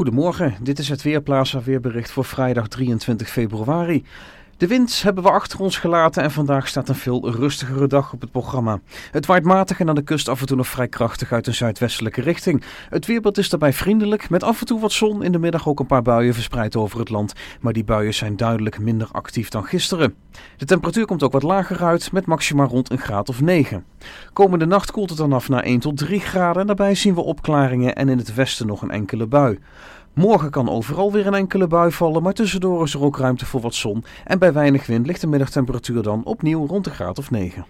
Goedemorgen, dit is het Weerplaza weerbericht voor vrijdag 23 februari. De wind hebben we achter ons gelaten en vandaag staat een veel rustigere dag op het programma. Het waait matig en aan de kust af en toe nog vrij krachtig uit een zuidwestelijke richting. Het weerbeeld is daarbij vriendelijk, met af en toe wat zon, in de middag ook een paar buien verspreid over het land. Maar die buien zijn duidelijk minder actief dan gisteren. De temperatuur komt ook wat lager uit, met maxima rond een graad of 9. Komende nacht koelt het dan af naar 1 tot 3 graden en daarbij zien we opklaringen en in het westen nog een enkele bui. Morgen kan overal weer een enkele bui vallen, maar tussendoor is er ook ruimte voor wat zon. En bij weinig wind ligt de middagtemperatuur dan opnieuw rond de graad of 9.